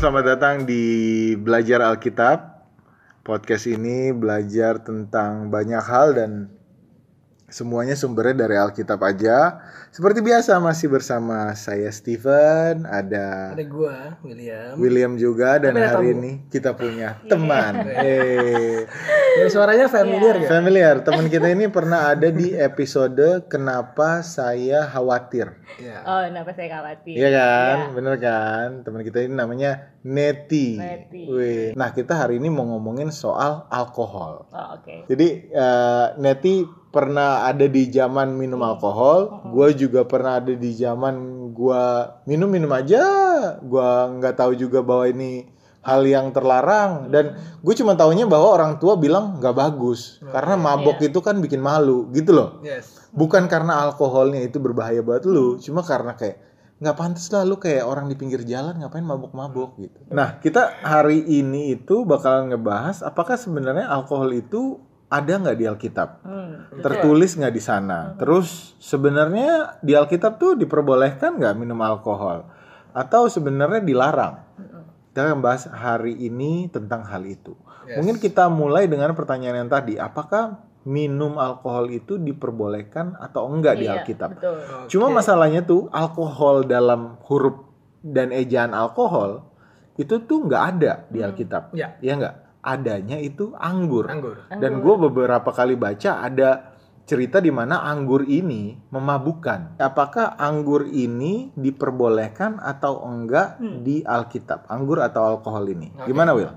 selamat datang di Belajar Alkitab. Podcast ini belajar tentang banyak hal dan semuanya sumbernya dari Alkitab aja. Seperti biasa masih bersama saya Steven, ada Ada gua, William. William juga dan Tapi hari tamu. ini kita punya teman. Eh, Ya, suaranya familiar Iya. gak? familiar. Teman kita ini pernah ada di episode Kenapa Saya Khawatir. Iya. Oh, kenapa saya khawatir? Iya kan, Iya. bener kan? Teman kita ini namanya Neti. Neti. Wih. Nah kita hari ini mau ngomongin soal alkohol. Oh, oke. Jadi eh, Neti pernah ada di zaman minum alkohol, gue juga pernah ada di zaman gue minum minum aja, gue nggak tahu juga bahwa ini hal yang terlarang. Dan gue cuma taunya bahwa orang tua bilang nggak bagus. Karena mabok itu kan bikin malu gitu loh. Yes. bukan karena alkoholnya itu berbahaya buat lu cuma karena kayak nggak pantas lah lu kayak orang di pinggir jalan ngapain mabok-mabok gitu. Nah kita hari ini itu bakalan ngebahas apakah sebenarnya alkohol itu ada nggak di Alkitab? Hmm. tertulis nggak di sana? Terus sebenarnya di Alkitab tuh diperbolehkan nggak minum alkohol? Atau sebenarnya dilarang? Kita akan bahas hari ini tentang hal itu. Yes. mungkin kita mulai dengan pertanyaan yang tadi. Apakah minum alkohol itu diperbolehkan atau enggak di Iya, Alkitab? Betul. cuma masalahnya tuh alkohol dalam huruf dan ejaan alkohol itu tuh nggak ada di Alkitab. Ya. ya nggak adanya itu anggur Anggur. dan gue beberapa kali baca ada cerita di mana anggur ini memabukkan. Apakah anggur ini diperbolehkan atau enggak di Alkitab? Anggur atau alkohol ini? Oke. Gimana Will?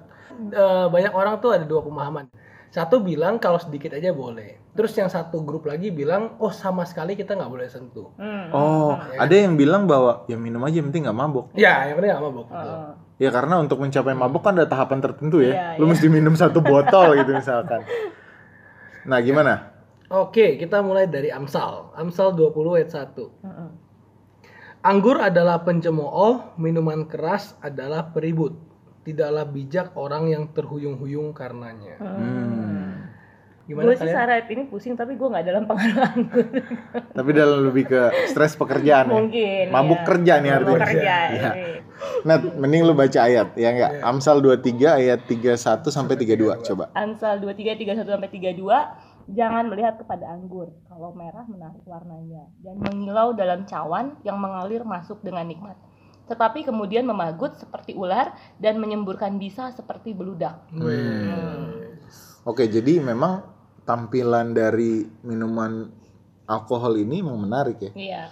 Eh, banyak orang tuh ada dua pemahaman. Satu bilang kalau sedikit aja boleh. Terus yang satu grup lagi bilang, oh sama sekali kita nggak boleh sentuh. Hmm. Oh, ada yang bilang bahwa ya minum aja yang penting nggak mabok. Ya, yang penting nggak mabok. Oh. Ya karena untuk mencapai mabok kan ada tahapan tertentu ya. Iya, Lu iya. mesti minum satu botol gitu misalkan. Nah, gimana? Oke, kita mulai dari Amsal. Amsal 20 ayat 1. Mm-mm. Anggur adalah pencemooh, minuman keras adalah peribut. Tidaklah bijak orang yang terhuyung-huyung karenanya. Hmm. Gimana Gue sih saat ini pusing tapi gue nggak dalam pengaruh anggur. Tapi dalam lebih ke stres pekerjaan ya. Mungkin. Mabuk iya. kerja nih Mabuk artinya. kerja. Iya. iya. Nah, mending lu baca ayat ya enggak? Amsal 23 ayat 31 sampai 32 coba. Ansal 23 31 sampai 32 Jangan melihat kepada anggur kalau merah menarik warnanya dan mengilau dalam cawan yang mengalir masuk dengan nikmat. Tetapi kemudian memagut seperti ular dan menyemburkan bisa seperti beludak. Oke, jadi memang tampilan dari minuman alkohol ini memang menarik ya. Iya.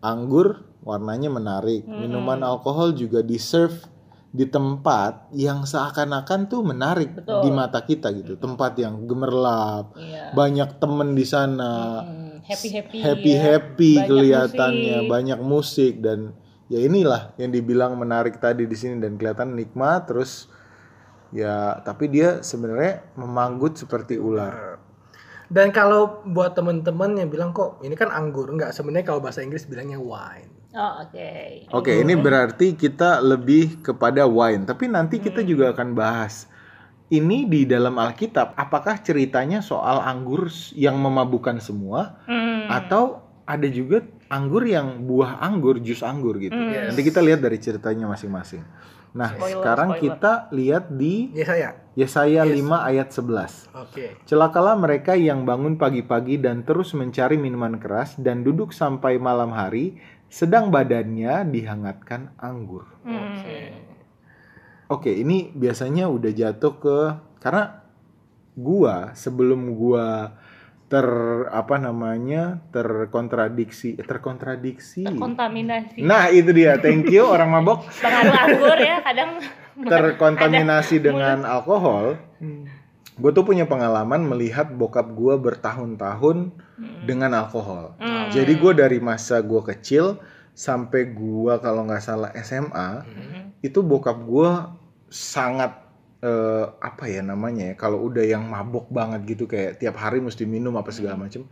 Anggur warnanya menarik. Minuman alkohol juga di serve di tempat yang seakan-akan tuh menarik Betul. di mata kita gitu. Tempat yang gemerlap, Iya. banyak temen di sana. happy happy. happy happy Banyak kelihatannya musik. banyak musik dan ya inilah yang dibilang menarik tadi di sini dan kelihatan nikmat terus ya tapi dia sebenarnya memanggut seperti ular Dan kalau buat temen-temen yang bilang kok ini kan anggur, enggak sebenarnya kalau bahasa Inggris bilangnya wine. Oh, oke. oke ini berarti kita lebih kepada wine tapi nanti Hmm. kita juga akan bahas ini di dalam Alkitab apakah ceritanya soal anggur yang memabukkan semua Hmm. atau ada juga anggur yang buah anggur jus anggur gitu Hmm. nanti kita lihat dari ceritanya masing-masing nah Spoiler, sekarang spoiler. kita lihat di Ya saya. Yesaya 5 ayat 11 Oke. celakalah mereka yang bangun pagi-pagi dan terus mencari minuman keras dan duduk sampai malam hari sedang badannya dihangatkan anggur Hmm. Oke, ini biasanya udah jatuh ke karena gua sebelum gua ter apa namanya terkontradiksi eh, terkontradiksi. Terkontaminasi. Nah itu dia, thank you orang mabok Pengaruh anggur ya kadang terkontaminasi dengan alkohol. Hmm. Gue tuh punya pengalaman melihat bokap gua bertahun-tahun dengan alkohol. Hmm. Jadi gue dari masa gua kecil sampai gua kalau nggak salah SMA itu bokap gua sangat eh, apa ya namanya ya kalau udah yang mabok banget gitu kayak tiap hari mesti minum apa segala macem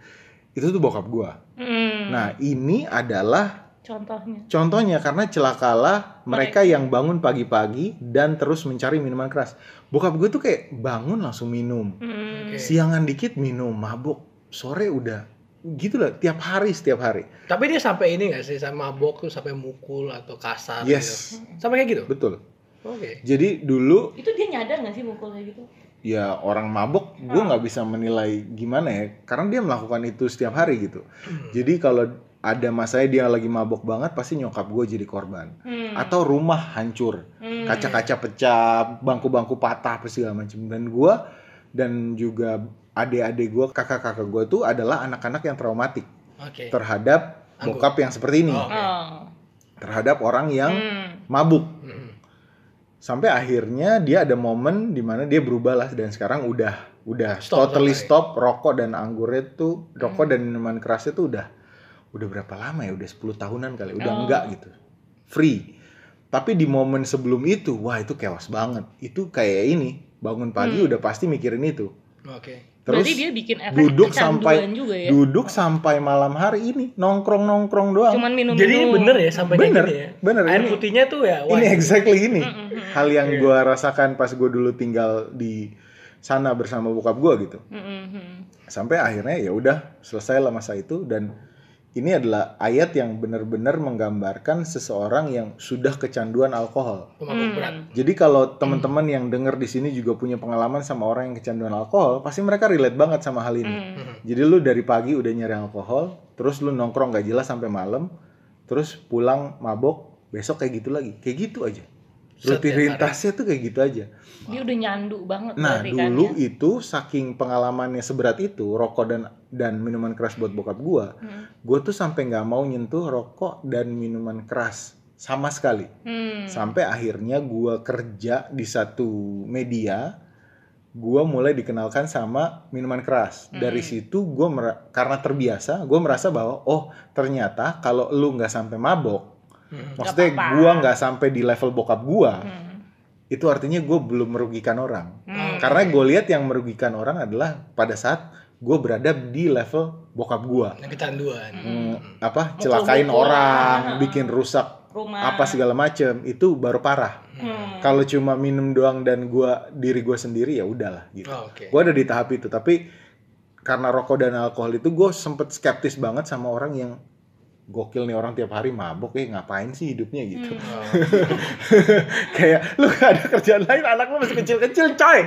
itu tuh bokap gua. Hmm. Nah ini adalah contohnya. contohnya karena celakalah mereka yang bangun pagi-pagi dan terus mencari minuman keras. Bokap gue tuh kayak bangun langsung minum, Hmm. Siangan dikit minum, mabok, sore udah gitu lah tiap hari setiap hari. Tapi dia sampai ini nggak sih sama mabok tuh sampai mukul atau kasar Yes, gitu. Sampai kayak gitu. betul. Oke. Jadi dulu Itu dia nyadar nggak sih mukul kayak gitu? ya orang mabuk gue nggak bisa menilai gimana ya karena dia melakukan itu setiap hari gitu. Jadi kalau ada masanya dia lagi mabuk banget pasti nyokap gue jadi korban. Hmm. Atau rumah hancur, Hmm. kaca-kaca pecah, bangku-bangku patah apa segala macam. Dan gue dan juga adik-adik gue, kakak-kakak gue tuh adalah anak-anak yang traumatik Oke. terhadap Anggur. bokap yang seperti ini, Oh. Oh. terhadap orang yang Hmm. mabuk. Sampai akhirnya dia ada momen di mana dia berubah lah dan sekarang udah udah Stop totally sampai. stop rokok dan anggurnya tuh rokok dan minuman kerasnya tuh udah udah berapa lama ya? Udah 10 tahunan kali, udah Oh. enggak gitu. Free. Tapi di momen sebelum itu, wah itu kewas banget. Itu kayak ini, bangun pagi Hmm. udah pasti mikirin itu. Oke. Terus Berarti dia bikin efek duduk sampai juga ya. duduk sampai malam hari ini nongkrong-nongkrong doang. Cuman minum Jadi ini bener ya sampai Bener, gini ya. bener. Air Ini- putihnya tuh ya. wah, ini exactly ini. Hal yang Iya. gua rasakan pas gue dulu tinggal di sana bersama bokap gua gitu. Sampai akhirnya ya udah selesai lah masa itu dan ini adalah ayat yang benar-benar menggambarkan seseorang yang sudah kecanduan alkohol. pemabuk berat. Jadi kalau teman-teman yang denger di sini juga punya pengalaman sama orang yang kecanduan alkohol, pasti mereka relate banget sama hal ini. Mm. Jadi lu dari pagi udah nyari alkohol, terus lu nongkrong gak jelas sampai malam, terus pulang mabok, besok kayak gitu lagi. Kayak gitu aja. Rutinitasnya tuh kayak gitu aja. Dia udah nyandu banget Nah, kan dulu ya. itu saking pengalamannya seberat itu, rokok dan dan minuman keras buat bokap gua, Hmm. gua tuh sampai nggak mau nyentuh rokok dan minuman keras sama sekali. Hmm. Sampai akhirnya gua kerja di satu media, gua mulai dikenalkan sama minuman keras. Dari Hmm. situ gua mer- karena terbiasa, gua merasa bahwa oh, ternyata kalau lu nggak sampai mabok, Mm. maksudnya gua nggak sampai di level bokap gua, Hmm. itu artinya gua belum merugikan orang. Hmm. Karena gue lihat yang merugikan orang adalah pada saat gue berada di level bokap gue. Yang kecanduan. Hmm, apa Mukul-mukul. celakain orang, Ah. bikin rusak rumah apa segala macem itu baru parah. Hmm. Kalau cuma minum doang dan gua diri gue sendiri ya udahlah gitu. Oh, Oke. Gue ada di tahap itu, tapi karena rokok dan alkohol itu gue sempet skeptis banget sama orang yang gokil nih orang tiap hari mabok eh ngapain sih hidupnya gitu. Hmm. Oh. Kayak lu gak ada kerjaan lain, anak lu masih kecil-kecil coy.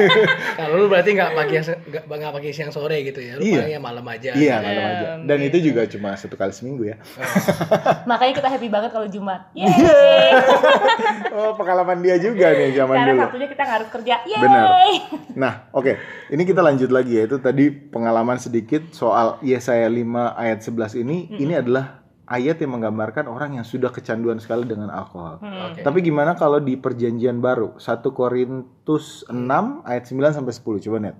Kalau lu berarti nggak pagi nggak nggak pagi siang sore gitu ya. Lu Iya. palingnya malam aja. Iya, malam aja. Hmm, Dan itu juga cuma satu kali seminggu ya. Makanya kita happy banget kalau Jumat. Yeay. Oh, pengalaman dia juga nih zaman Karena dulu. satunya kita nggak harus kerja. Yeay. Benar. Nah, oke. Ini kita lanjut lagi ya. Itu tadi pengalaman sedikit soal Yesaya 5 ayat 11 ini. Ini adalah ayat yang menggambarkan orang yang sudah kecanduan sekali dengan alkohol. Hmm. Oke. Tapi gimana kalau di perjanjian baru? 1 Korintus 6 ayat 9 sampai 10. Coba net.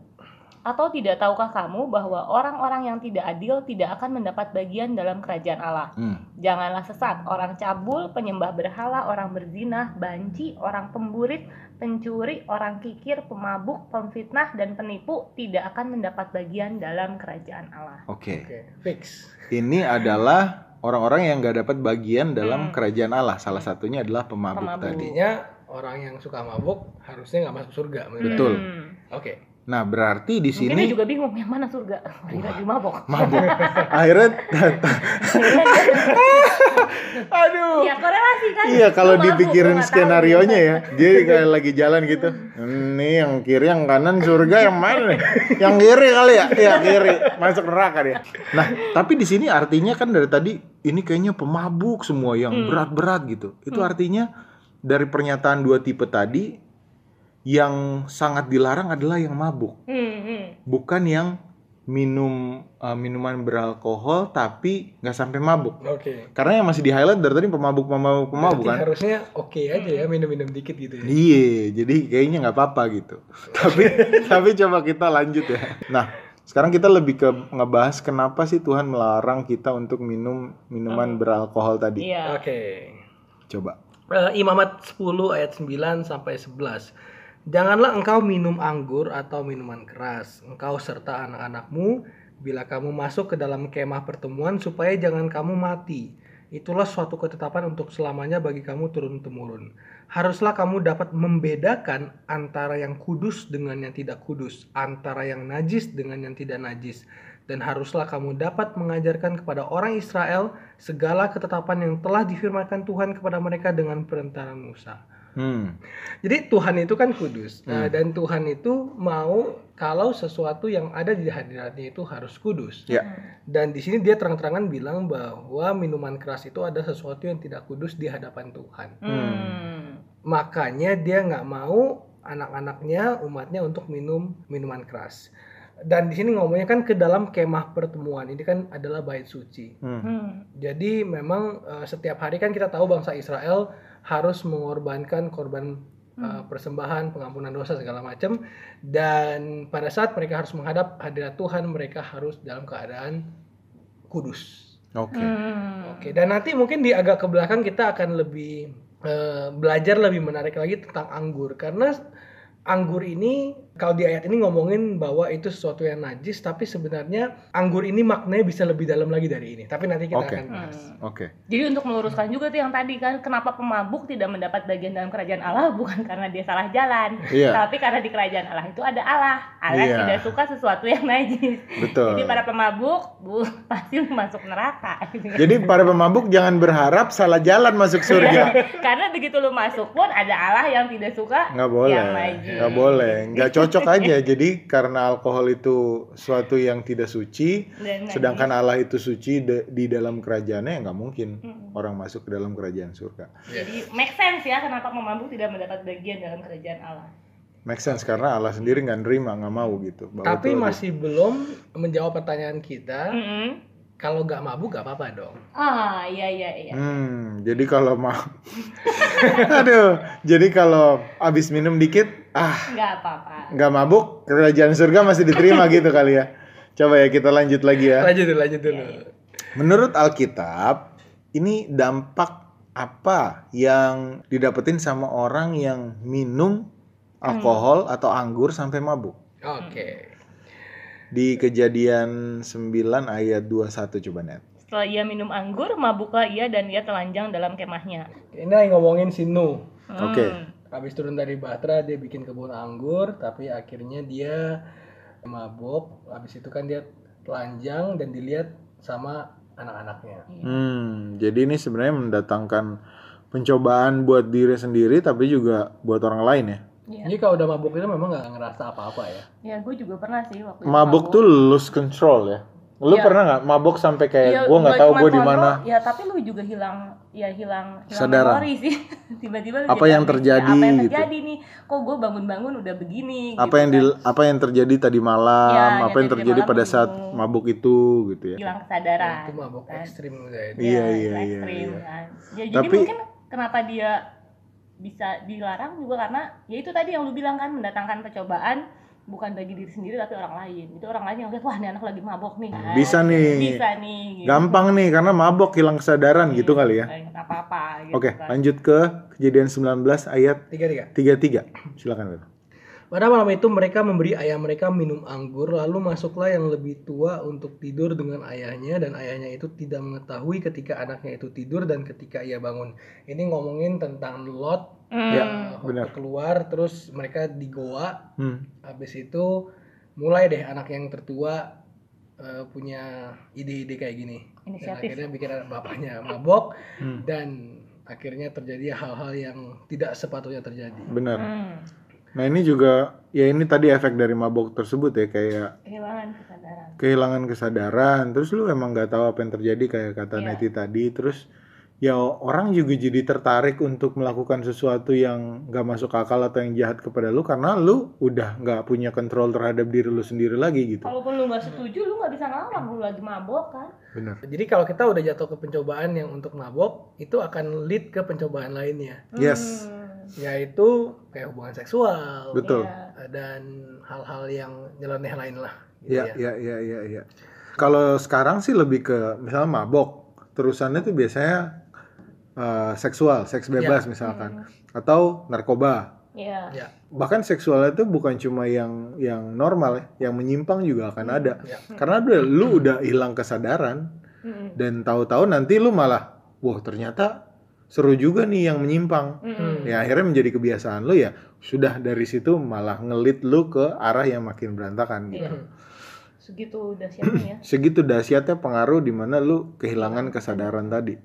Atau tidak tahukah kamu bahwa orang-orang yang tidak adil tidak akan mendapat bagian dalam kerajaan Allah? Hmm. Janganlah sesat, orang cabul, penyembah berhala, orang berzina, banci, orang pemburit, pencuri, orang kikir, pemabuk, pemfitnah, dan penipu tidak akan mendapat bagian dalam kerajaan Allah. Oke. Oke. Fix. Ini adalah orang-orang yang gak dapat bagian dalam Hmm. kerajaan Allah. Salah satunya adalah pemabuk, Pemabuk. tadi. Artinya orang yang suka mabuk harusnya nggak masuk surga. menurut Betul. Hmm. Oke. Nah, berarti di Mungkin dia sini juga bingung yang mana surga. Lagi lagi mabok. mabuk. Akhirnya aduh. ya korelasi kan. Iya kalau mabuk, dipikirin skenario nya tahu. ya, dia kayak lagi jalan gitu. Ini yang kiri, yang kanan surga, yang mana? Yang kiri kali ya? Iya kiri, masuk neraka dia. Nah, tapi di sini artinya kan dari tadi ini kayaknya pemabuk semua yang Hmm. berat-berat gitu. Itu artinya dari pernyataan dua tipe tadi yang sangat dilarang adalah yang mabuk, Hmm, hmm. bukan yang minum uh, minuman beralkohol tapi nggak sampai mabuk. Oke. Karena yang masih di highlight dari tadi pemabuk pemabuk pemabuk Berarti kan. harusnya oke aja ya minum-minum dikit gitu ya. Iya, jadi kayaknya nggak apa-apa gitu. tapi tapi coba kita lanjut ya. Nah, sekarang kita lebih ke ngebahas kenapa sih Tuhan melarang kita untuk minum minuman beralkohol tadi. Iya. Oke. Coba. Eh, Imamat 10 ayat 9 sampai 11. Janganlah engkau minum anggur atau minuman keras, engkau serta anak-anakmu, bila kamu masuk ke dalam kemah pertemuan supaya jangan kamu mati. Itulah suatu ketetapan untuk selamanya bagi kamu turun-temurun. Haruslah kamu dapat membedakan antara yang kudus dengan yang tidak kudus, antara yang najis dengan yang tidak najis. Dan haruslah kamu dapat mengajarkan kepada orang Israel segala ketetapan yang telah difirmankan Tuhan kepada mereka dengan perantara Musa. Hmm. Jadi Tuhan itu kan kudus Nah, Hmm. dan Tuhan itu mau kalau sesuatu yang ada di hadiratnya itu harus kudus. Ya. Dan di sini dia terang-terangan bilang bahwa minuman keras itu ada sesuatu yang tidak kudus di hadapan Tuhan. Hmm. Makanya dia nggak mau anak-anaknya, umatnya untuk minum minuman keras. Dan di sini ngomongnya kan ke dalam kemah pertemuan. Ini kan adalah bait suci. Hmm. Hmm. Jadi memang eh, setiap hari kan kita tahu bangsa Israel harus mengorbankan korban eh, persembahan, pengampunan dosa segala macam. Dan pada saat mereka harus menghadap hadirat Tuhan, mereka harus dalam keadaan kudus. Oke. Hmm. Oke, dan nanti mungkin di agak ke belakang kita akan lebih eh, belajar lebih menarik lagi tentang anggur karena anggur ini kalau di ayat ini ngomongin bahwa itu sesuatu yang najis, tapi sebenarnya anggur ini maknanya bisa lebih dalam lagi dari ini. Tapi nanti kita Oke. akan bahas. Oke. Jadi untuk meluruskan juga tuh yang tadi kan kenapa pemabuk tidak mendapat bagian dalam kerajaan Allah bukan karena dia salah jalan, Iya. tapi karena di kerajaan Allah itu ada Allah. Allah Iya. tidak suka sesuatu yang najis. Betul. Jadi para pemabuk bu pasti masuk neraka. Jadi para pemabuk jangan berharap salah jalan masuk surga. karena begitu lu masuk pun ada Allah yang tidak suka Nggak boleh. yang najis. Nggak boleh. Nggak cocok aja. Jadi karena alkohol itu suatu yang tidak suci, Dan sedangkan Allah itu suci de- di dalam kerajaannya ya nggak mungkin Mm. orang masuk ke dalam kerajaan surga. Jadi make sense ya kenapa pemabuk tidak mendapat bagian dalam kerajaan Allah. Make sense karena Allah sendiri nggak nerima, nggak mau gitu. Bahwa Tapi itu- masih belum menjawab pertanyaan kita. Mm-mm. Kalau nggak mabuk nggak apa-apa dong. Ah iya iya iya. Hmm, jadi kalau mau, aduh, jadi kalau abis minum dikit, ah, Nggak apa-apa. nggak mabuk, kerajaan surga masih diterima gitu kali ya. Coba ya kita lanjut lagi ya. Lanjut dulu, lanjut dulu. Menurut Alkitab, ini dampak apa yang didapetin sama orang yang minum alkohol atau anggur sampai mabuk? Oke. Di kejadian 9 ayat 21 coba net. Setelah ia minum anggur, mabuklah ia dan ia telanjang dalam kemahnya. Ini lagi ngomongin si Nuh. Hmm. Oke. Habis turun dari Batra dia bikin kebun anggur, tapi akhirnya dia mabuk. Habis itu kan dia telanjang dan dilihat sama anak-anaknya. Hmm, jadi ini sebenarnya mendatangkan pencobaan buat diri sendiri tapi juga buat orang lain ya. Iya. Jadi kalau udah mabuk itu memang nggak ngerasa apa-apa ya. Ya, gue juga pernah sih waktu itu Mabuk tuh lose control ya. Lu Iya. pernah nggak mabuk sampai kayak Iya, gua nggak tahu gue di mana? Ya, tapi lu juga hilang ya hilang hilang Kesadaran. memori sih. Tiba-tiba lu Apa jadi yang terjadi Apa yang gitu. terjadi nih? Kok gue bangun-bangun udah begini Apa gitu yang di kan. apa yang terjadi tadi malam? Iya, apa yang yang terjadi malam pada saat itu. mabuk itu gitu ya? hilang kesadaran. itu mabuk kan. ekstrim udah itu. Iya, Ya, iya, itu iya, ekstrim, iya. kan. Ya, jadi Tapi- mungkin kenapa dia bisa dilarang juga karena ya itu tadi yang lu bilang kan mendatangkan percobaan bukan bagi diri sendiri tapi orang lain. Itu orang lain yang lihat wah ini anak lagi mabok nih. kan. Bisa nih. Bisa nih. gitu. Gampang nih karena mabok hilang kesadaran gitu kali ya. Nggak inget apa-apa gitu Oke, kan. lanjut ke kejadian 19 ayat Tiga tiga. 33. Silakan. Pada malam itu mereka memberi ayah mereka minum anggur, lalu masuklah yang lebih tua untuk tidur dengan ayahnya dan ayahnya itu tidak mengetahui ketika anaknya itu tidur dan ketika ia bangun. Ini ngomongin tentang Lot Hmm. Ya, eh, benar. keluar terus mereka di goa. Hmm. Habis itu mulai deh anak yang tertua eh, punya ide-ide kayak gini. Dan Inisiatif. akhirnya bikin anak bapaknya mabok Hmm. dan akhirnya terjadi hal-hal yang tidak sepatutnya terjadi. Benar. Hmm. Nah, ini juga ya ini tadi efek dari mabok tersebut ya kayak Kehilangan kesadaran. kehilangan kesadaran terus lu emang nggak tahu apa yang terjadi kayak kata Iya. Neti tadi terus ya orang juga jadi tertarik untuk melakukan sesuatu yang nggak masuk akal atau yang jahat kepada lu karena lu udah nggak punya kontrol terhadap diri lu sendiri lagi gitu Kalaupun lu nggak setuju, lu nggak bisa ngelarang lu lagi mabok kan? benar Jadi kalau kita udah jatuh ke pencobaan yang untuk mabok, itu akan lead ke pencobaan lainnya, yes Hmm. Yaitu kayak hubungan seksual betul Iya. dan hal-hal yang nyeleneh lain lah. Gitu ya ya ya ya ya kalau sekarang sih lebih ke misalnya mabok terusannya tuh biasanya eh, seksual seks bebas misalkan atau narkoba Iya. Ya, bahkan seksualnya itu bukan cuma yang yang normal ya, yang menyimpang juga akan ada. ya. Karena udah lu udah hilang kesadaran Hmm. dan tahu-tahu nanti lu malah, wah ternyata seru juga nih yang menyimpang. Hmm. Ya akhirnya menjadi kebiasaan lu ya. Sudah dari situ malah ngelit lu ke arah yang makin berantakan gitu. Iya. Segitu dahsyatnya ya. Segitu dahsyatnya pengaruh di mana lu kehilangan kesadaran tadi.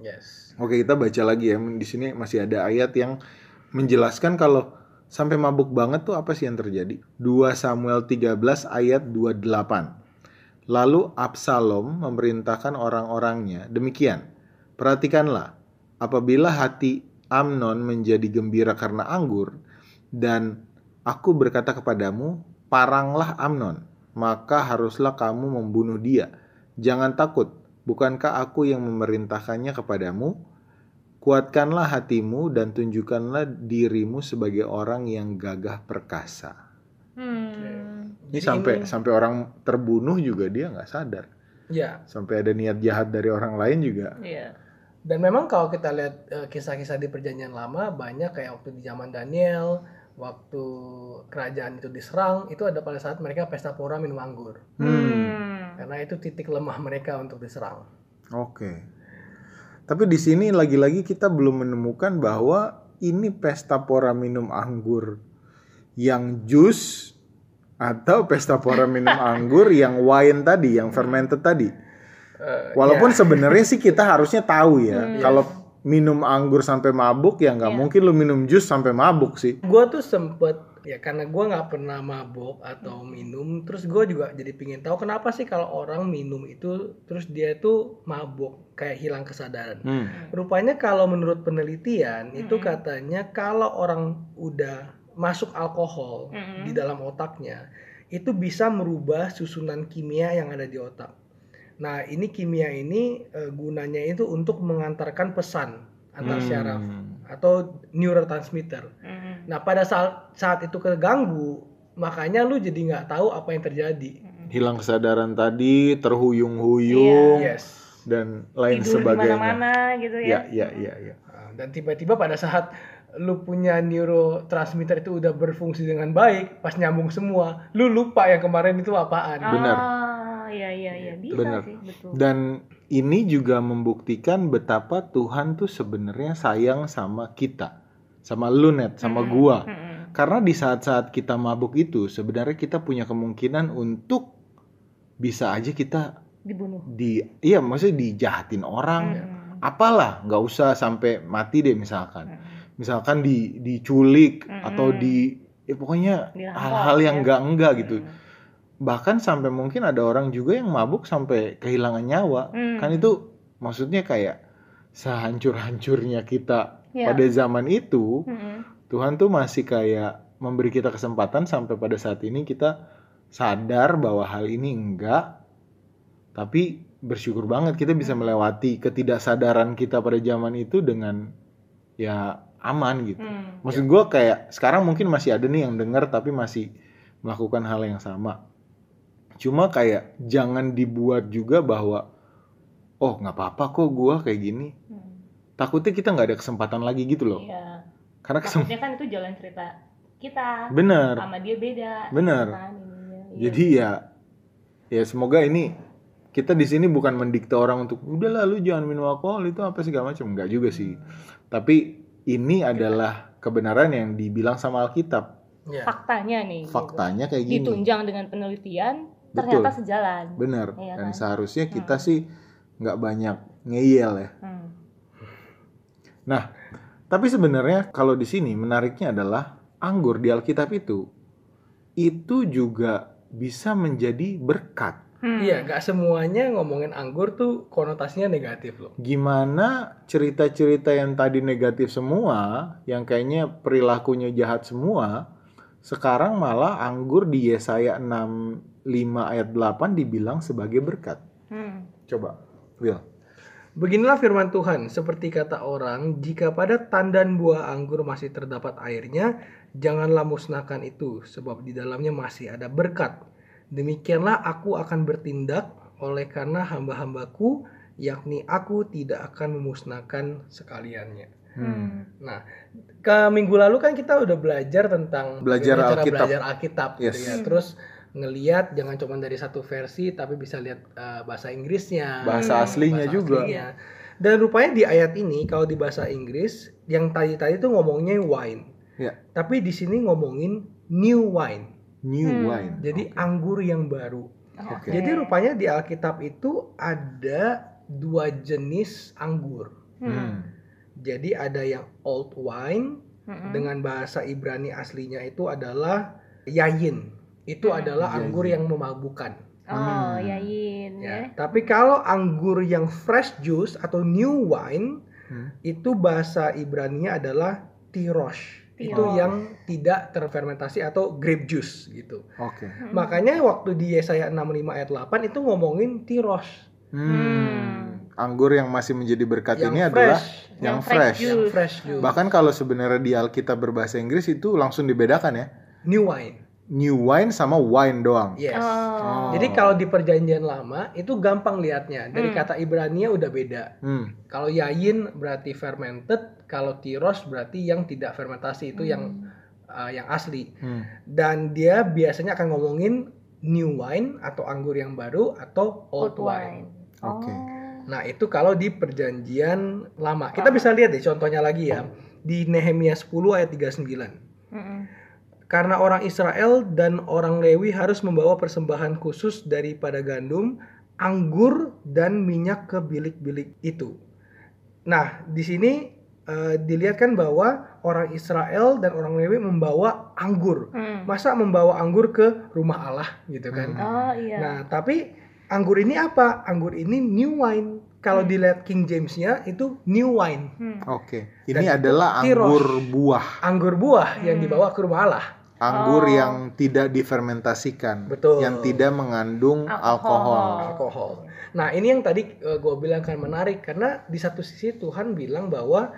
Yes. Oke kita baca lagi ya. Di sini masih ada ayat yang menjelaskan kalau sampai mabuk banget tuh apa sih yang terjadi? 2 Samuel 13 ayat 28. Lalu Absalom memerintahkan orang-orangnya, demikian, perhatikanlah, apabila hati Amnon menjadi gembira karena anggur, dan aku berkata kepadamu, paranglah Amnon, maka haruslah kamu membunuh dia. Jangan takut, bukankah aku yang memerintahkannya kepadamu? Kuatkanlah hatimu dan tunjukkanlah dirimu sebagai orang yang gagah perkasa. Hmm. Ini Jadi sampai ini- sampai orang terbunuh juga dia nggak sadar. Ya, Sampai ada niat jahat dari orang lain juga. Iya. Dan memang kalau kita lihat eh, kisah-kisah di perjanjian lama banyak kayak waktu di zaman Daniel, waktu kerajaan itu diserang, itu ada pada saat mereka pesta pora minum anggur. Hmm. Hmm. Karena itu titik lemah mereka untuk diserang. Oke. Tapi di sini lagi-lagi kita belum menemukan bahwa ini pesta pora minum anggur yang jus atau pesta pora minum anggur yang wine tadi, yang fermented tadi. Eh, Walaupun ya, sebenarnya sih kita harusnya tahu ya, Hmm. kalau minum anggur sampai mabuk ya nggak Iya. mungkin lu minum jus sampai mabuk sih. gue tuh sempet ya karena gue nggak pernah mabuk atau minum, terus gue juga jadi pingin tahu kenapa sih kalau orang minum itu terus dia itu mabuk kayak hilang kesadaran. Hmm. Rupanya kalau menurut penelitian itu Mm-mm. katanya kalau orang udah masuk alkohol Mm-mm. di dalam otaknya itu bisa merubah susunan kimia yang ada di otak. Nah ini kimia ini eh, gunanya itu untuk mengantarkan pesan antar Hmm. syaraf atau neurotransmitter. Hmm. Nah pada saat saat itu keganggu makanya lu jadi nggak tahu apa yang terjadi. Hilang kesadaran tadi, terhuyung-huyung Yes. dan lain Tidur di sebagainya. mana-mana gitu Ya, ya. ya, ya, ya. Nah, Dan tiba-tiba pada saat lu punya neurotransmitter itu udah berfungsi dengan baik, pas nyambung semua, lu lupa yang kemarin itu apaan. Benar. Ah, iya iya iya bisa Benar. sih, betul. Dan ini juga membuktikan betapa Tuhan tuh sebenarnya sayang sama kita, sama lu net, sama Mm-mm. gua. Mm-mm. Karena di saat-saat kita mabuk itu sebenarnya kita punya kemungkinan untuk bisa aja kita Dibunuh. di iya maksudnya dijahatin orang. Mm-mm. Apalah, nggak usah sampai mati deh misalkan. Mm-mm. Misalkan di diculik Mm-mm. atau di ya pokoknya hal-hal yang ya. enggak-enggak gitu. Mm. Bahkan sampai mungkin ada orang juga yang mabuk sampai kehilangan nyawa. Mm. Kan itu maksudnya kayak sehancur-hancurnya kita Ya. pada zaman itu, Mm-mm. Tuhan tuh masih kayak memberi kita kesempatan sampai pada saat ini kita sadar bahwa hal ini enggak tapi bersyukur banget kita bisa melewati ketidaksadaran kita pada zaman itu dengan ya aman gitu. Mm. Maksud gua kayak sekarang mungkin masih ada nih yang dengar tapi masih melakukan hal yang sama. Cuma kayak jangan dibuat juga bahwa oh nggak apa-apa kok gua kayak gini. Mm. Takutnya kita nggak ada kesempatan lagi gitu loh. Iya. Karena kesem Takutnya kan itu jalan cerita kita bener. sama dia beda. Bener. kan, ininya. Iya. Jadi ya ya semoga ini kita di sini bukan mendikte orang untuk udahlah lu jangan minum alkohol itu apa segala macam enggak juga sih. Tapi ini adalah kebenaran yang dibilang sama Alkitab. Ya. faktanya nih. gitu. Faktanya kayak gini. Ditunjang dengan penelitian ternyata Betul. sejalan. Bener. Iya Dan kan? seharusnya kita Hmm. sih nggak banyak ngeyel ya. Hmm. Nah, tapi sebenarnya kalau di sini menariknya adalah anggur di Alkitab itu itu juga bisa menjadi berkat. Hmm. Iya, nggak semuanya ngomongin anggur tuh konotasinya negatif loh. Gimana cerita-cerita yang tadi negatif semua, yang kayaknya perilakunya jahat semua, sekarang malah anggur di Yesaya 65 ayat 8 dibilang sebagai berkat. Hmm. Coba, Will. Beginilah firman Tuhan, seperti kata orang, jika pada tandan buah anggur masih terdapat airnya, janganlah musnahkan itu, sebab di dalamnya masih ada berkat. Demikianlah aku akan bertindak, oleh karena hamba-hambaku, yakni aku tidak akan memusnahkan sekaliannya. Hmm. Nah, ke minggu lalu kan kita udah belajar tentang Belajar Alkitab. belajar Alkitab gitu Yes. ya. Terus ngeliat jangan cuma dari satu versi tapi bisa lihat eh, bahasa Inggrisnya, Bahasa Hmm. aslinya bahasa juga. aslinya. Dan rupanya di ayat ini kalau di bahasa Inggris yang tadi-tadi tuh ngomongnya wine. Ya. Tapi di sini ngomongin new wine. New Hmm. wine. Jadi anggur yang baru. Oke. Jadi rupanya di Alkitab itu ada dua jenis anggur. Hmm. Hmm. Jadi ada yang old wine, Mm-mm. dengan bahasa Ibrani aslinya itu adalah yayin. Itu Hmm. adalah Yayin. anggur yang memabukkan. Oh, Hmm. yayin ya. Ya. Tapi kalau anggur yang fresh juice atau new wine Hmm. itu bahasa Ibraninya adalah tirosh. Itu Tirosh. yang tidak terfermentasi atau grape juice gitu. Oke. Mm-mm. Makanya waktu di Yesaya 65 ayat 8 itu ngomongin tirosh Hmm. Anggur yang masih menjadi berkat yang ini fresh, adalah yang Yang fresh fresh. yang fresh juice. Bahkan kalau sebenarnya di Alkitab berbahasa Inggris itu langsung dibedakan ya. new wine. New wine sama wine doang. Yes. Oh. Jadi kalau di perjanjian lama itu gampang lihatnya. Dari Hmm. kata Ibrania udah beda. Hmm. Kalau yayin berarti fermented, kalau tiros berarti yang tidak fermentasi itu yang uh, yang asli. Hmm. Dan dia biasanya akan ngomongin new wine atau anggur yang baru atau old, old wine. wine. Oke. Oh. Nah, itu kalau di perjanjian lama. Kita bisa lihat deh contohnya lagi ya. Di Nehemia 10 ayat 39. Mm-mm. Karena orang Israel dan orang Lewi harus membawa persembahan khusus daripada gandum, anggur dan minyak ke bilik-bilik itu. Nah, di sini eh, dilihat kan bahwa orang Israel dan orang Lewi membawa anggur. Mm. Masa membawa anggur ke rumah Allah gitu kan? Hmm. Oh iya. Nah, tapi anggur ini apa? Anggur ini new wine. Kalau dilihat King James-nya itu new wine, Hmm. Oke. Ini Dan adalah tirosh. anggur buah. anggur buah yang Hmm. dibawa ke rumah Allah. Anggur Oh. yang tidak difermentasikan. Betul. Yang tidak mengandung Alkohol. alkohol. alkohol. Nah ini yang tadi gue bilang kan menarik karena di satu sisi Tuhan bilang bahwa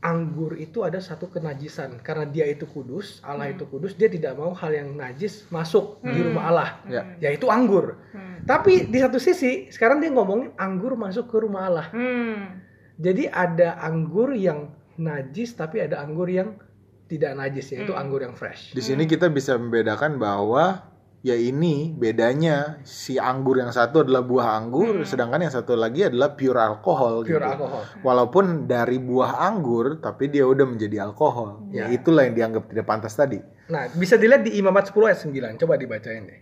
anggur itu ada satu kenajisan karena dia itu kudus, Allah itu kudus, dia tidak mau hal yang najis masuk di Hmm. rumah Allah, Ya. yaitu anggur. Hmm. Tapi di satu sisi sekarang dia ngomongin anggur masuk ke rumah Allah. Hmm. Jadi ada anggur yang najis tapi ada anggur yang tidak najis yaitu Hmm. anggur yang fresh. Di sini kita bisa membedakan bahwa ya ini bedanya si anggur yang satu adalah buah anggur, Hmm. sedangkan yang satu lagi adalah pure alkohol. Pure gitu. alkohol. Walaupun dari buah anggur, tapi dia udah menjadi alkohol. Ya Ya. itulah yang dianggap tidak pantas tadi. Nah, bisa dilihat di Imamat 10 ayat 9. Coba dibacain deh.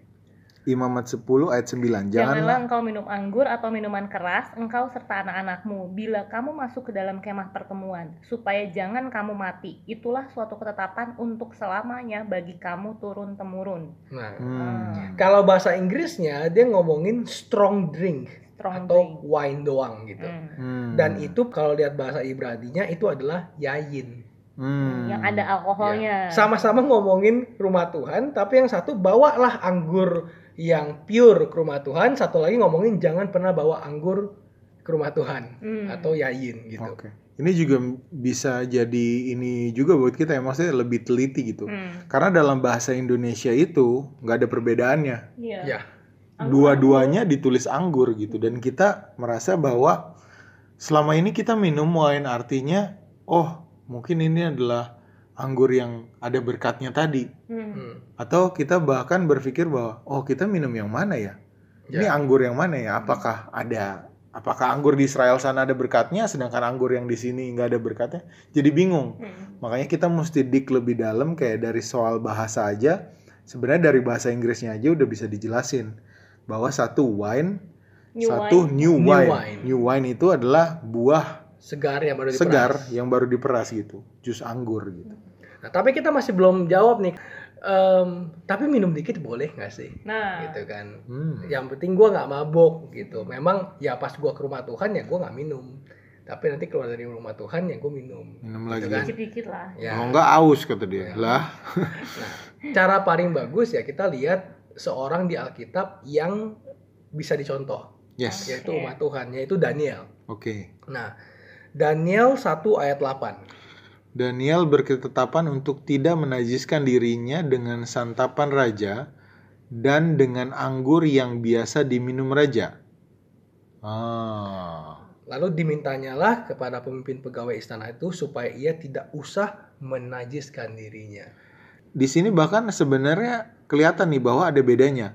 Imamat 10 ayat 9. Janganlah Janganlah engkau minum anggur atau minuman keras, engkau serta anak-anakmu, bila kamu masuk ke dalam kemah pertemuan, supaya jangan kamu mati. Itulah suatu ketetapan untuk selamanya bagi kamu turun-temurun. Nah, Hmm. kalau bahasa Inggrisnya dia ngomongin strong drink Strong atau drink. wine doang gitu. Hmm. Hmm. Dan itu kalau lihat bahasa Ibraninya itu adalah yayin. Hmm. Yang ada alkoholnya. Ya. Sama-sama ngomongin rumah Tuhan, tapi yang satu bawalah anggur yang pure ke rumah Tuhan, satu lagi ngomongin jangan pernah bawa anggur ke rumah Tuhan Hmm. atau yayin gitu. Oke. Ini juga bisa jadi ini juga buat kita ya maksudnya lebih teliti gitu. Hmm. Karena dalam bahasa Indonesia itu nggak ada perbedaannya. Iya. Ya. Dua-duanya ditulis anggur gitu dan kita merasa bahwa selama ini kita minum wine artinya oh mungkin ini adalah anggur yang ada berkatnya tadi Hmm. Hmm. atau kita bahkan berpikir bahwa oh kita minum yang mana ya? Ini Ya. anggur yang mana ya? Apakah ada apakah anggur di Israel sana ada berkatnya sedangkan anggur yang di sini nggak ada berkatnya? Jadi bingung. Hmm. Makanya kita mesti dik lebih dalam kayak dari soal bahasa aja. Sebenarnya dari bahasa Inggrisnya aja udah bisa dijelasin bahwa satu wine, New satu wine. new New wine. wine. New wine itu adalah buah Segar yang baru diperas. segar yang baru diperas gitu, jus anggur gitu. Nah, tapi kita masih belum jawab nih. Em, tapi minum dikit boleh nggak sih? Nah, Gitu kan. Hmm. Yang penting gua nggak mabok gitu. Memang ya pas gua ke rumah Tuhan ya gua nggak minum. Tapi nanti keluar dari rumah Tuhan ya gua minum. Minum Gitu lagi. kan? dikit-dikit lah. Ya. Kalau nggak aus kata dia. Lah, Cara paling bagus ya kita lihat seorang di Alkitab yang bisa dicontoh, yes. yaitu umat Tuhan, yaitu Daniel. Oke. Nah, Daniel 1 ayat 8. Daniel berketetapan untuk tidak menajiskan dirinya dengan santapan raja dan dengan anggur yang biasa diminum raja. Ah. Lalu dimintanyalah kepada pemimpin pegawai istana itu supaya ia tidak usah menajiskan dirinya. Di sini bahkan sebenarnya kelihatan nih bahwa ada bedanya.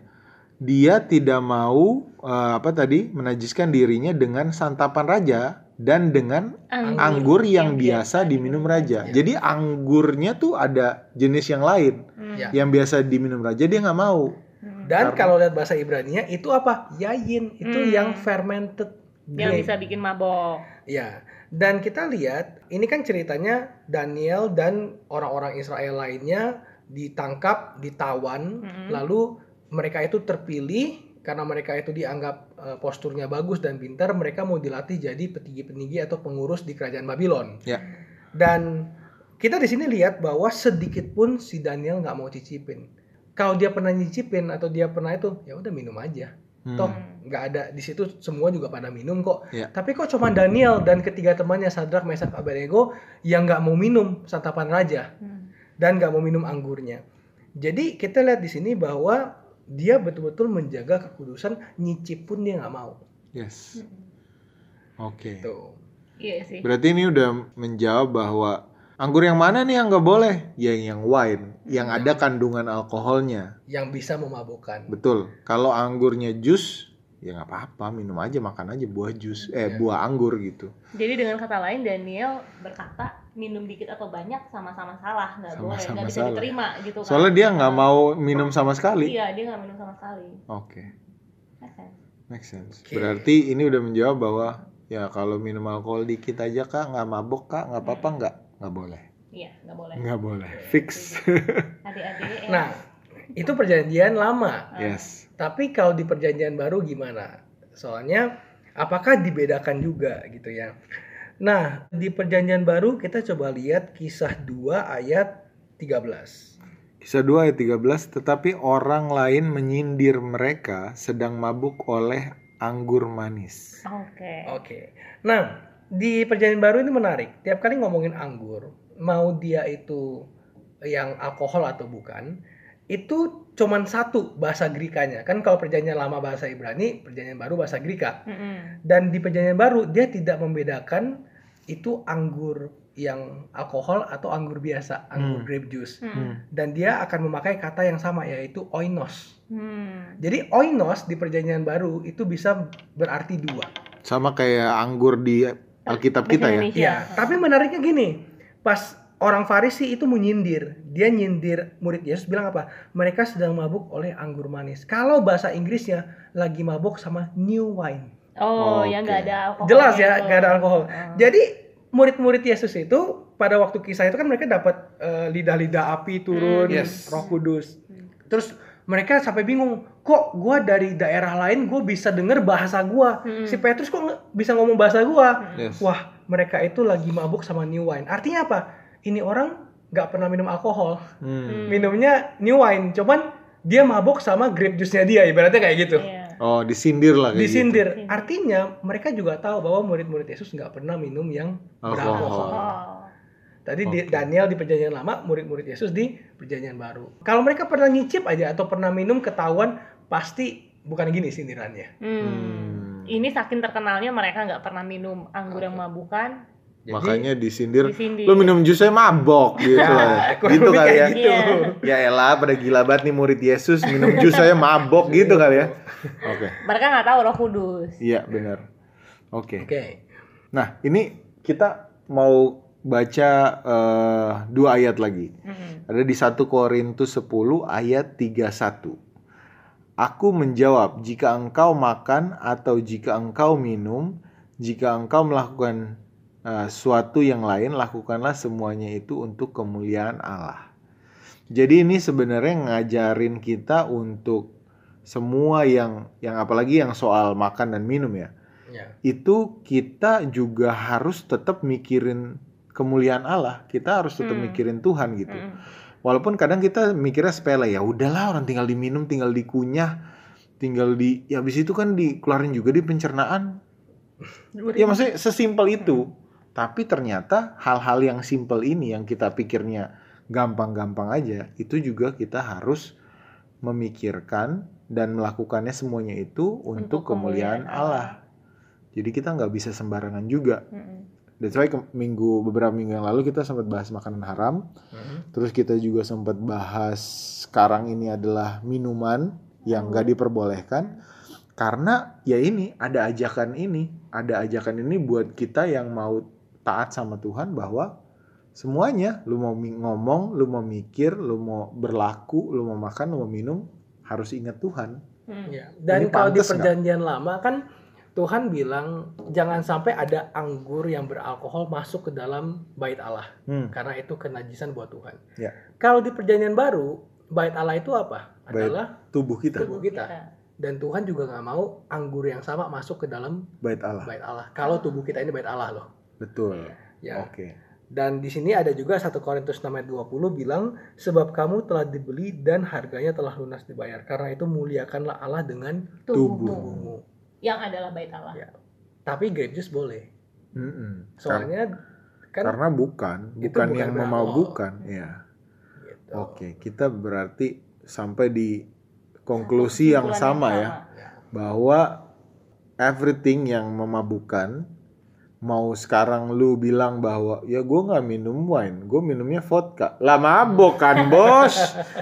Dia tidak mau eh, apa tadi menajiskan dirinya dengan santapan raja dan dengan anggur yang biasa diminum raja. Ya. Jadi anggurnya tuh ada jenis yang lain. Hmm. Ya. Yang biasa diminum raja dia nggak mau. Hmm. Dan Karena- kalau lihat bahasa Ibraninya itu apa? Yayin, itu Hmm. yang fermented Yang grape. bisa bikin mabok. Ya. Dan kita lihat ini kan ceritanya Daniel dan orang-orang Israel lainnya ditangkap, ditawan, Mm-mm. lalu mereka itu terpilih karena mereka itu dianggap eh, posturnya bagus dan pintar, mereka mau dilatih jadi petinggi-petinggi atau pengurus di kerajaan Babylon. Ya. Dan kita di sini lihat bahwa sedikit pun si Daniel nggak mau cicipin. Kalau dia pernah nyicipin atau dia pernah itu, ya udah minum aja. Hmm. Toh nggak ada di situ semua juga pada minum kok. Ya. Tapi kok cuma Daniel dan ketiga temannya Sadrak, Mesak, Abednego yang nggak mau minum santapan raja Hmm. dan nggak mau minum anggurnya. Jadi kita lihat di sini bahwa dia betul-betul menjaga kekudusan, nyicip pun dia nggak mau. Yes. Oke. Tuh. Iya sih. Berarti ini udah menjawab bahwa anggur yang mana nih yang nggak boleh? Ya yang wine, yang ada kandungan alkoholnya. Yang bisa memabukkan. Betul. Kalau anggurnya jus, ya nggak apa-apa, minum aja, makan aja buah jus, eh Iya. buah anggur gitu. Jadi dengan kata lain Daniel berkata minum dikit atau banyak sama-sama salah nggak boleh Sama-sama nggak bisa salah. diterima gitu kan. Soalnya dia nggak mau minum sama sekali. Iya dia nggak minum sama sekali. Oke, Make sense. make sense. Oke. Berarti ini udah menjawab bahwa ya kalau minum alkohol dikit aja kak, nggak mabok kak, nggak apa-apa nggak, nggak boleh, Iya nggak boleh. nggak boleh, fix. Adik-adik. Nah, itu perjanjian lama. yes. Tapi kalau di perjanjian baru gimana? Soalnya apakah dibedakan juga gitu ya? Nah, di perjanjian baru kita coba lihat kisah 2 ayat 13. Kisah 2 ayat 13, tetapi orang lain menyindir mereka sedang mabuk oleh anggur manis. Oke. Oke. Nah, di perjanjian baru ini menarik. Tiap kali ngomongin anggur, mau dia itu yang alkohol atau bukan, itu cuman satu bahasa Grikanya. Kan kalau perjanjian lama bahasa Ibrani, perjanjian baru bahasa Grika. Mm-mm. Dan di perjanjian baru dia tidak membedakan itu anggur yang alkohol atau anggur biasa, anggur Hmm. grape juice. Mm-mm. Dan dia akan memakai kata yang sama yaitu oinos. Hmm. Jadi oinos di perjanjian baru itu bisa berarti dua. Sama kayak anggur di Alkitab kita ya. Iya, tapi menariknya gini, pas orang Farisi itu menyindir, dia nyindir murid Yesus bilang apa? Mereka sedang mabuk oleh anggur manis. Kalau bahasa Inggrisnya lagi mabuk sama new wine. Oh, Oke. yang nggak ada alkohol. Jelas ya, nggak ada alkohol. Oh. Jadi murid-murid Yesus itu pada waktu kisah itu kan mereka dapat eh, lidah-lidah api turun, Hmm, yes. Roh Kudus. Terus mereka sampai bingung, kok gua dari daerah lain gue bisa denger bahasa gua. Hmm. Si Petrus kok bisa ngomong bahasa gua? Yes. Wah, mereka itu lagi mabuk sama new wine. Artinya apa? Ini orang nggak pernah minum alkohol, Hmm. minumnya new wine. Cuman dia mabuk sama grape juice-nya dia, ibaratnya kayak gitu. Iya. Oh, disindir lah kayak Disindir. gitu. Artinya mereka juga tahu bahwa murid-murid Yesus nggak pernah minum yang Alkohol. beralkohol. Oh. Tadi di- Oke. Daniel di perjanjian lama, murid-murid Yesus di perjanjian baru. Kalau mereka pernah nyicip aja atau pernah minum ketahuan, pasti bukan gini sindirannya. Hmm. Hmm. Ini saking terkenalnya mereka nggak pernah minum anggur yang mabukan. Jadi, Makanya disindir, Disindir. lu minum jus saya mabok gitu lah. kurang gitu kali ya. gitu. Iya. Ya elah pada gila banget nih murid Yesus minum jus saya mabok gitu kali ya. Oke. Mereka nggak tahu Roh Kudus. Iya, benar. Oke. Oke. Nah, ini kita mau baca eh, dua ayat lagi. Mm-mm. Ada di 1 Korintus 10 ayat 31. Aku menjawab, jika engkau makan atau jika engkau minum, jika engkau melakukan eh, suatu yang lain, lakukanlah semuanya itu untuk kemuliaan Allah. Jadi ini sebenarnya ngajarin kita untuk semua yang yang apalagi yang soal makan dan minum ya. Ya. Itu kita juga harus tetap mikirin kemuliaan Allah. Kita harus tetap Hmm. mikirin Tuhan gitu. Mm-mm. Walaupun kadang kita mikirnya sepele ya udahlah orang tinggal diminum, tinggal dikunyah, tinggal di ya habis itu kan dikeluarin juga di pencernaan. Ya maksudnya sesimpel itu. Tapi ternyata hal-hal yang simpel ini yang kita pikirnya gampang-gampang aja, itu juga kita harus memikirkan dan melakukannya semuanya itu untuk, Untuk kemuliaan kemuliaan Allah. Jadi kita nggak bisa sembarangan juga. Mm-mm. That's why ke- minggu beberapa minggu yang lalu kita sempat bahas makanan haram. Mhm. Terus kita juga sempat bahas sekarang ini adalah minuman yang nggak diperbolehkan karena ya ini ada ajakan ini, ada ajakan ini buat kita yang mau taat sama Tuhan bahwa semuanya lu mau ngomong, lu mau mikir, lu mau berlaku, lu mau makan, lu mau minum harus ingat Tuhan. Mm. Ya. Dan Ini kalau di perjanjian lama kan Tuhan bilang jangan sampai ada anggur yang beralkohol masuk ke dalam bait Allah Hmm. karena itu kenajisan buat Tuhan. Ya. Kalau di perjanjian baru, bait Allah itu apa? Bait. Adalah Tubuh kita, Tubuh kita. dan Tuhan juga nggak mau anggur yang sama masuk ke dalam bait Allah. bait Allah. Kalau tubuh kita ini bait Allah loh. Betul. Ya. Oke. Dan di sini ada juga 1 Korintus 6 ayat 20 bilang sebab kamu telah dibeli dan harganya telah lunas dibayar. Karena itu muliakanlah Allah dengan Tubuh. tubuhmu. Yang adalah bait Allah. Ya. Tapi grape juice boleh. Mm-mm. Kar- Soalnya kan karena bukan, bukan bukan yang memabukkan, ya. gitu. Oke, kita berarti sampai di konklusi yang sama ya, bahwa everything yang memabukkan mau sekarang lu bilang bahwa ya gue nggak minum wine, gue minumnya vodka, lah mabok kan bos?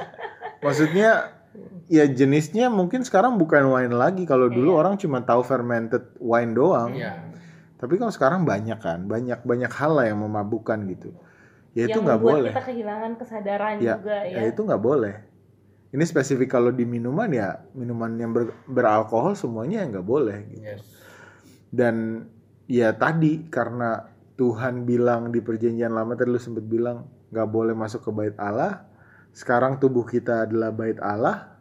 Maksudnya ya jenisnya mungkin sekarang bukan wine lagi. Kalau dulu Iya. orang cuma tahu fermented wine doang. Iya. Tapi kalau sekarang banyak kan, banyak banyak hal lah yang memabukkan gitu. Ya itu nggak boleh. kita kehilangan kesadaran Ya, juga ya. Ya itu nggak boleh. Ini spesifik kalau di minuman ya minuman yang ber- beralkohol semuanya nggak boleh. Gitu. Yes. Dan ya tadi karena Tuhan bilang di perjanjian lama tadi lu sempat bilang nggak boleh masuk ke bait Allah. Sekarang tubuh kita adalah bait Allah.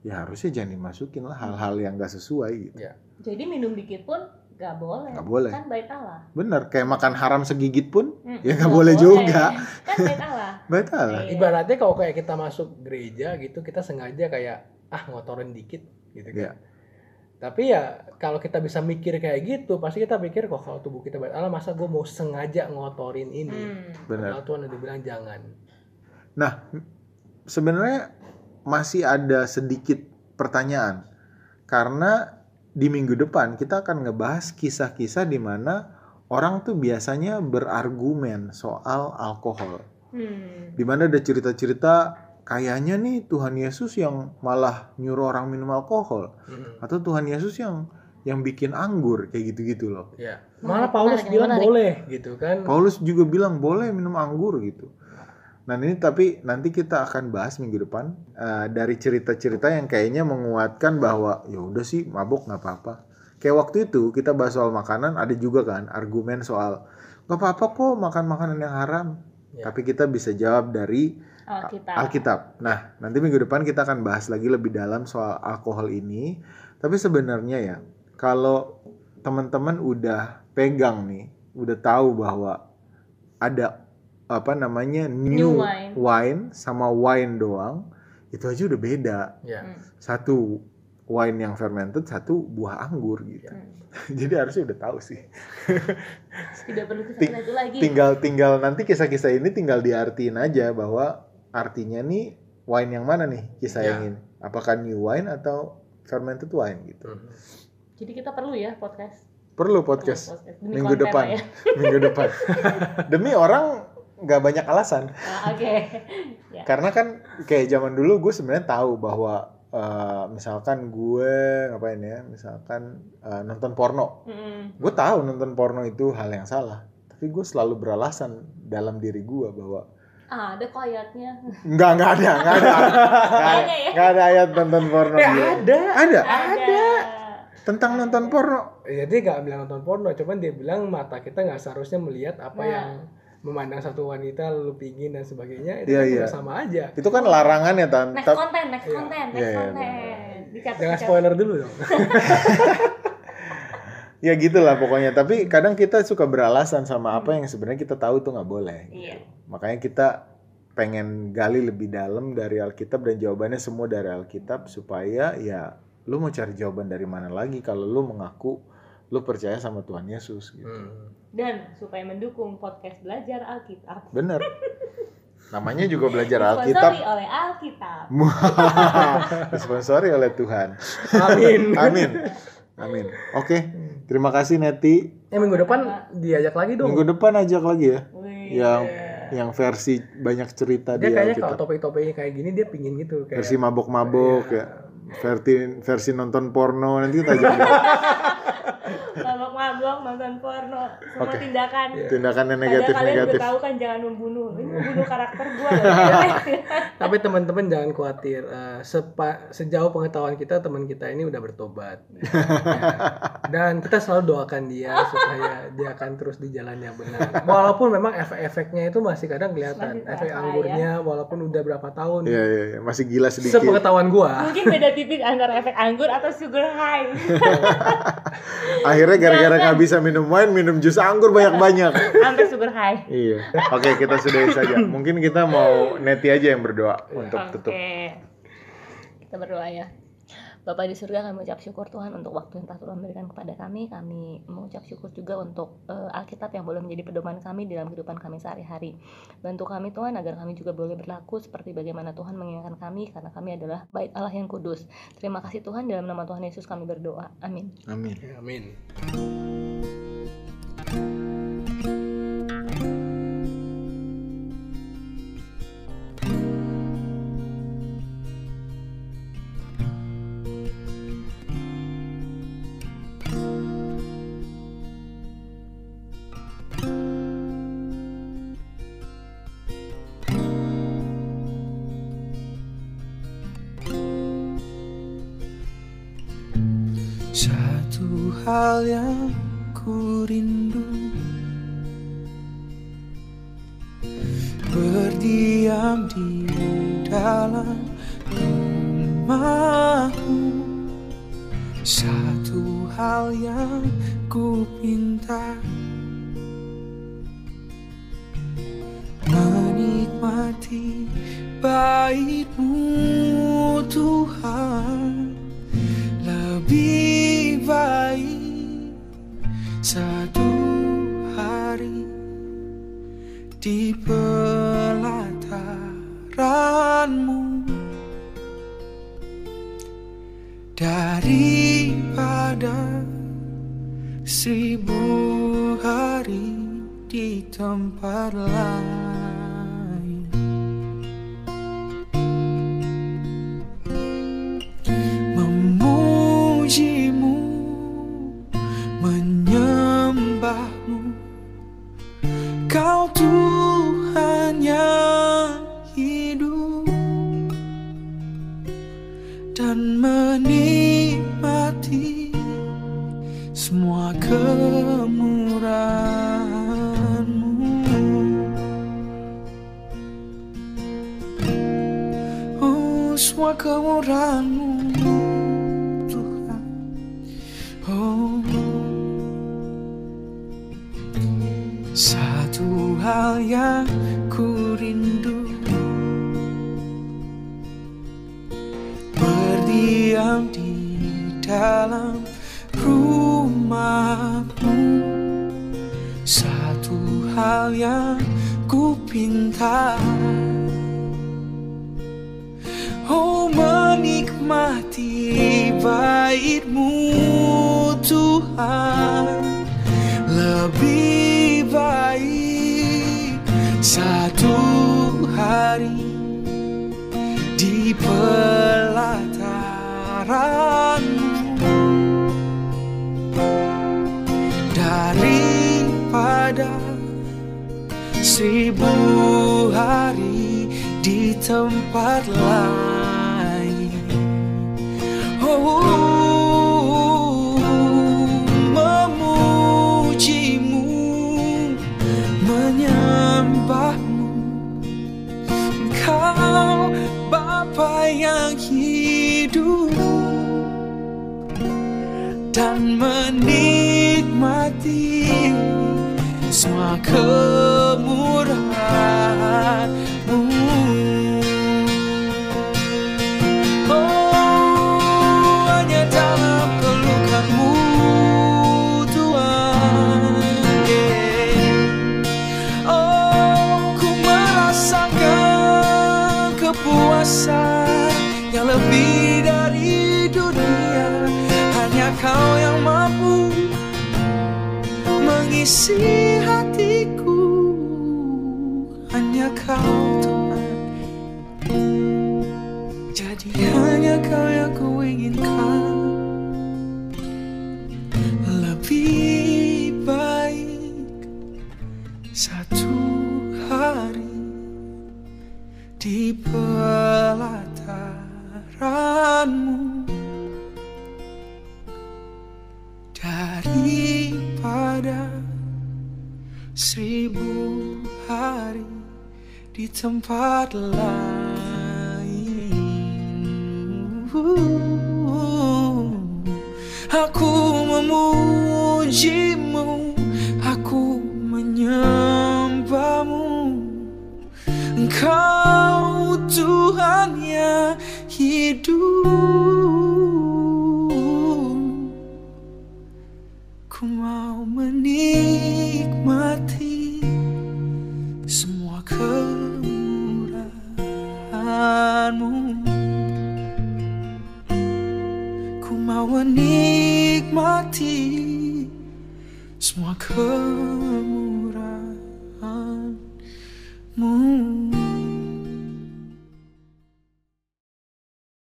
Ya harusnya jangan dimasukin lah hal-hal yang nggak sesuai gitu. Ya. Jadi minum dikit pun nggak boleh. Nggak boleh. Kan bait Allah. Bener kayak makan haram segigit pun Mm, Ya, nggak boleh juga. Kan bait Allah. bait Allah. Iya. Ibaratnya kalau kayak kita masuk gereja gitu, kita sengaja kayak ah ngotorin dikit gitu Iya. kan. Tapi ya kalau kita bisa mikir kayak gitu, pasti kita pikir kok kalau tubuh kita Allah, masa gue mau sengaja ngotorin ini? Hmm. Bener. Padahal Tuhan udah bilang jangan. Nah, sebenarnya masih ada sedikit pertanyaan. Karena di minggu depan kita akan ngebahas kisah-kisah di mana orang tuh biasanya berargumen soal alkohol. Hmm. Di mana ada cerita-cerita kayaknya nih Tuhan Yesus yang malah nyuruh orang minum alkohol Mm. atau Tuhan Yesus yang yang bikin anggur kayak gitu-gitu loh. Ya. Malah Paulus menarik, bilang menarik. boleh gitu kan. Paulus juga bilang boleh minum anggur gitu. Nah ini tapi nanti kita akan bahas minggu depan eh, dari cerita-cerita yang kayaknya menguatkan bahwa ya udah sih mabuk nggak apa-apa. Kayak waktu itu kita bahas soal makanan ada juga kan argumen soal nggak apa-apa kok makan makanan yang haram. Ya. Tapi kita bisa jawab dari Alkitab. Alkitab. Nah nanti minggu depan kita akan bahas lagi lebih dalam soal alkohol ini. Tapi sebenarnya ya kalau teman-teman udah pegang nih, udah tahu bahwa ada apa namanya new, New wine. wine sama wine doang, itu aja udah beda. Ya. Hmm. Satu wine yang fermented, satu buah anggur gitu. Hmm. Jadi harusnya udah tahu sih. Tidak perlu Ting- itu lagi. Tinggal tinggal nanti kisah-kisah ini tinggal diartiin aja bahwa artinya nih wine yang mana nih kisah Ya. yang ini? Apakah new wine atau fermented wine gitu? Mhm. Jadi kita perlu ya podcast. Perlu Perlu podcast Demi minggu depan. ya. minggu depan. Demi orang nggak banyak alasan. Ah, Oke. ya. Karena kan kayak zaman dulu gue sebenarnya tahu bahwa eh, misalkan gue ngapain ya, misalkan eh, nonton porno. Mm-mm. Gue tahu nonton porno itu hal yang salah. Tapi gue selalu beralasan dalam diri gue bahwa Ah, ada kok ayatnya. nggak nggak ada nggak ada nggak ada, ya. nggak ada ayat nonton porno. Eh, dia. ada. Ada Ada. tentang nonton porno. Ya, dia nggak bilang nonton porno, cuman dia bilang mata kita nggak seharusnya melihat apa Nah. yang memandang satu wanita lalu pingin dan sebagainya itu Iya, kan udah sama aja. Itu kan larangan ya tan. Next konten, next Iya. konten, next Iya, iya, konten. Dicatat, Jangan spoiler dulu dong. ya gitulah pokoknya. Tapi kadang kita suka beralasan sama apa yang sebenarnya kita tahu tuh nggak boleh. Iya. Makanya kita pengen gali lebih dalam dari Alkitab dan jawabannya semua dari Alkitab supaya ya lu mau cari jawaban dari mana lagi kalau lu mengaku lu percaya sama Tuhan Yesus gitu. Hmm. Dan supaya mendukung podcast belajar Alkitab. Bener. Namanya juga belajar Disponsori Alkitab. oleh Alkitab. Disponsori oleh Tuhan. Amin. Amin. Amin. Oke. Terima kasih Neti. Eh minggu depan diajak lagi dong. Minggu depan ajak lagi ya. Wih. Yang yang versi banyak cerita dia di kayaknya kalau topik-topiknya kayak gini dia pingin gitu kayak Versi mabok-mabok ya. Versi versi nonton porno nanti kita ajak. dia. mabok-mabok, nonton porno, semua Oke. tindakan. Tindakan yang Padahal negatif kalian negatif. udah tahu kan jangan membunuh. Ini membunuh karakter gua. Tapi teman-teman jangan khawatir. Eh, sepa- sejauh pengetahuan kita teman kita ini udah bertobat. Ya. Dan kita selalu doakan dia supaya dia akan terus di jalan yang benar. Walaupun memang efek-efeknya itu masih kadang kelihatan. Masih Efek anggurnya walaupun udah berapa tahun. Iya iya iya. masih gila sedikit. Sepengetahuan gua. Mungkin beda tipis antara efek anggur atau sugar high. Akhirnya gara-gara nggak bisa minum wine, minum jus anggur banyak-banyak. Sampai sugar high. iya. Oke kita sudahi saja. Mungkin kita mau neti aja yang berdoa untuk Oke. tutup. Kita berdoa ya. Bapak di surga kami ucap syukur Tuhan untuk waktu yang telah Tuhan berikan kepada kami. Kami mengucap syukur juga untuk eh, Alkitab yang boleh menjadi pedoman kami dalam kehidupan kami sehari-hari. Bantu kami Tuhan agar kami juga boleh berlaku seperti bagaimana Tuhan mengingatkan kami karena kami adalah bait Allah yang kudus. Terima kasih Tuhan dalam nama Tuhan Yesus kami berdoa. Amin. Amin. Amin. Hal yang ku rindu. Berdiam di dalam rumahmu Satu hal yang ku tempat lain. Hari Di pelataranmu Daripada seribu hari di tempat lain. Kemurahanmu. Oh, hanya dalam pelukanmu, Tuhan. Oh, ku merasakan kepuasan yang lebih dari dunia. Hanya Kau yang mampu mengisi Hanya kau yang ku inginkan Lebih baik Satu hari Di pelataranmu. Daripada Seribu hari di tempat lain.